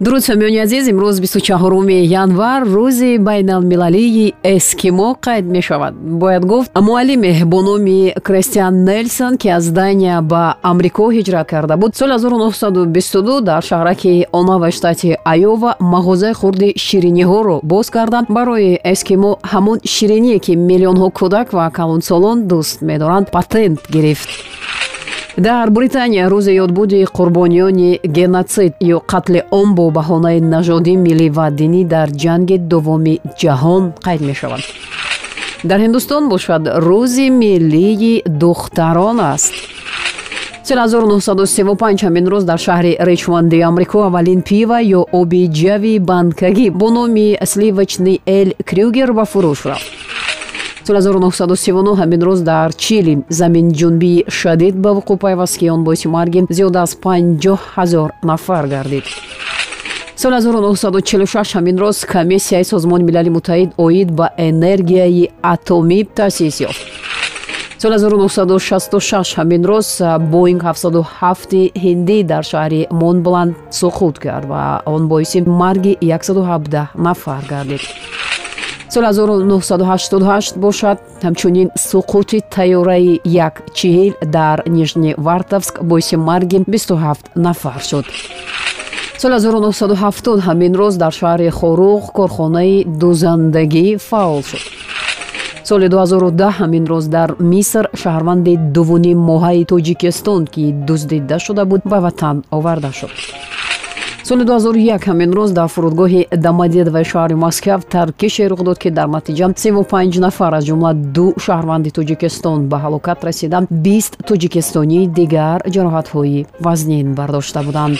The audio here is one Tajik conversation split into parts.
дуруд самиёни азиз имрӯз 24 январ рӯзи байналмилалии эскимо қайд мешавад? Бояд гуфт муаллиме бо номи кристиан нелсон ки аз дания ба амрико ҳиҷрат карда буд соли 1922 дар шаҳраки онава штати айова мағозаи хурди шириниҳоро боз карда барои эскимо ҳамон шириние ки миллионҳо кӯдак ва калонсолон дӯст медоранд патент гирифт дар британия рӯзи ёдбуди қурбониёни геноцид ё қатли он бо баҳонаи нажодӣ миллӣ ва динӣ дар ҷанги дуввуми ҷаҳон қайд мешавад? Дар ҳиндустон бошад рӯзи миллии духтарон аст. Соли 1935 ҳамин рӯз дар шаҳри ричмонди амрико аввалин пива ё оби ҷави банкагӣ бо номи сливочный эл крюгер ба фурӯш рафт соли 1939 ҳамин рӯз дар чили заминҷунбии шадид ба вуқӯъ пайваст ки он боиси марги зиёда аз 50 ҳазор нафар гардид. соли 1946 ҳамин роз комиссияи созмони милали муттаҳид оид ба энергияи атомӣ таъсис ёфт. соли 1966 ҳамин роз боинг 77 ҳиндӣ дар шаҳри монбланд суқут кард ва он боиси марги 117 нафар гардид соли 1988 бошад. Ҳамчунин суқути тайёраи як чиҳил дар нижневартовск боиси марги 27 нафар шуд. Соли 1970 ҳамин рӯз дар шаҳри хоруғ корхонаи дузандагӣ фаъол шуд. Соли 2010 ҳамин рӯз дар миср шаҳрванди дувуним моҳаи тоҷикистон ки дуздида шуда буд ба ватан оварда шуд соли 2001 ҳамин рӯз дар фурудгоҳи домодедоваи шаҳри москав таркише рух дод ки дар натиҷа 35 нафар аз ҷумла ду шаҳрванди тоҷикистон ба ҳалокат расида 20 тоҷикистонии дигар ҷароҳатҳои вазнин бардошта буданд.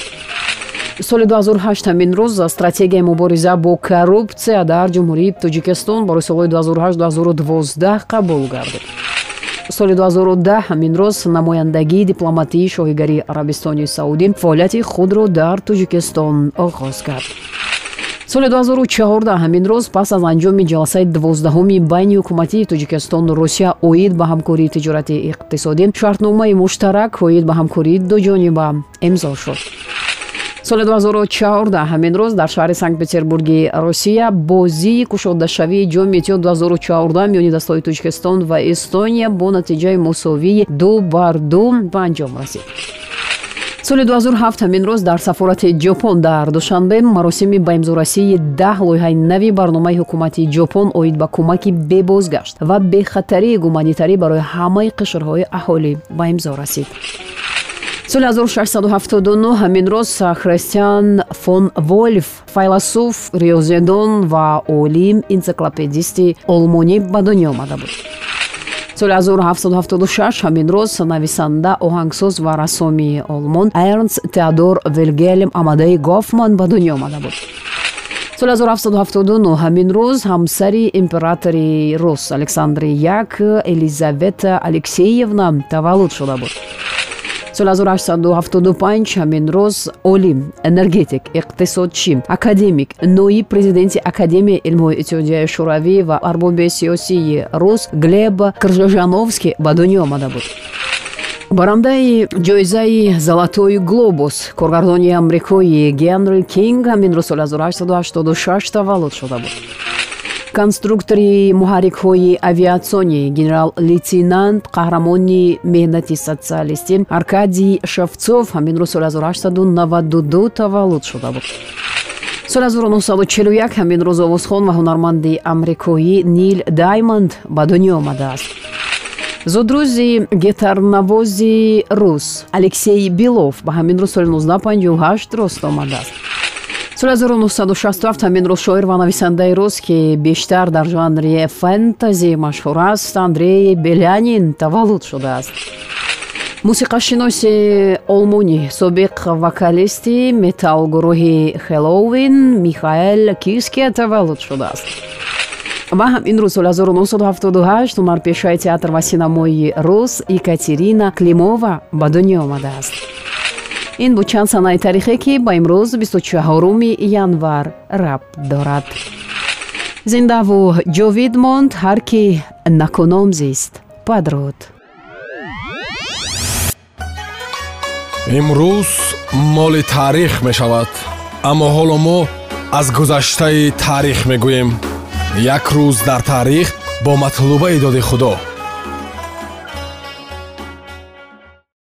соли 2008 ҳамин рӯз стратегияи мубориза бо коррупсия дар ҷумҳурии тоҷикистон барои солҳои 2008-2012 қабул гардид соли 2010 ҳамин рӯз намояндагии дипломатии шоҳигарии арабистони саудӣ фаъолияти худро дар тоҷикистон оғоз кард. соли 2014 ҳамин рӯз пас аз анҷоми ҷаласаи дувоздаҳуми байни ҳукуматии тоҷикистону русия оид ба ҳамкории тиҷорати иқтисодӣ шартномаи муштарак оид ба ҳамкории дуҷониба имзо шуд соли 2014 ҳамин рӯз дар шаҳри санкт петербурги русия бозии кушодашавии ҷоми этиёд 2014 миёни дастаҳои тоҷикистон ва эстония бо натиҷаи мусовии ду бар ду ба анҷом расид. соли 2007 ҳамин рӯз дар сафорати ҷопон дар душанбе маросими ба имзорасии даҳ лоиҳаи нави барномаи ҳукумати ҷопон оид ба кӯмаки бебозгашт ва бехатарии гуманитарӣ барои ҳамаи қишрҳои аҳолӣ ба имзо расид соли 1679 ҳамин роз христиан фон вольф файласуф риёзедон ва олим энциклопедисти олмонӣ ба дунё омада буд. соли 1776 ҳамин роз нависанда оҳангсоз ва рассоми олмон эрнс теодор вилгелм амадаи гофман ба дунё омада буд. соли 1779 ҳамин рӯз ҳамсари императори рус александри як елизавета алексеевна таваллуд шуда буд соли 1875 ҳамин рӯз олим энергетик иқтисодчӣ академик ноиб президенти академияи илмҳои иттиҳодияи шӯравӣ ва арбоби сиёсии рус глеб кржжановский ба дунё омада буд. Барандаи ҷоизаи золатои глобус коргардони амрикои генри кинг ҳамин рӯз соли 1886 таваллуд шуда буд конструктори муҳаррикҳои авиатсионӣ генерал лейтенант қаҳрамони меҳнати социалистӣ аркадий шевцов ҳамин рӯз соли 1892 таваллуд шуда буд. Соли 1941 ҳамин рӯз овозхон ва ҳунарманди амрикоӣ нил даймонд ба дунё омадааст. Зудрӯзи гитарнавози рус алексей белов ба ҳамин рӯз соли 1958 рост омадааст соли 1967 ҳамин рӯз шоир ва нависандаи рус ки бештар дар жанри фентази машҳур аст. Андрей белянин таваллуд шудааст. Мусиқашиноси олмонӣ собиқ вокалисти метал гурӯҳи хеллоуин михаэл киске таваллуд шудааст. Ва ҳамин рӯз соли 1978 ҳунарпешаи театр ва синамои рус екатерина климова ба дунё омадааст ин буд чанд санаи таърихе ки ба имрӯз 24 январ рабт дорад. Зиндаву ҷовид монд ҳар ки накуном зист. Падруд. Имрӯз моли таърих мешавад аммо ҳоло мо аз гузаштаи таърих мегӯем. Як рӯз дар таърих бо матлубаи доди худо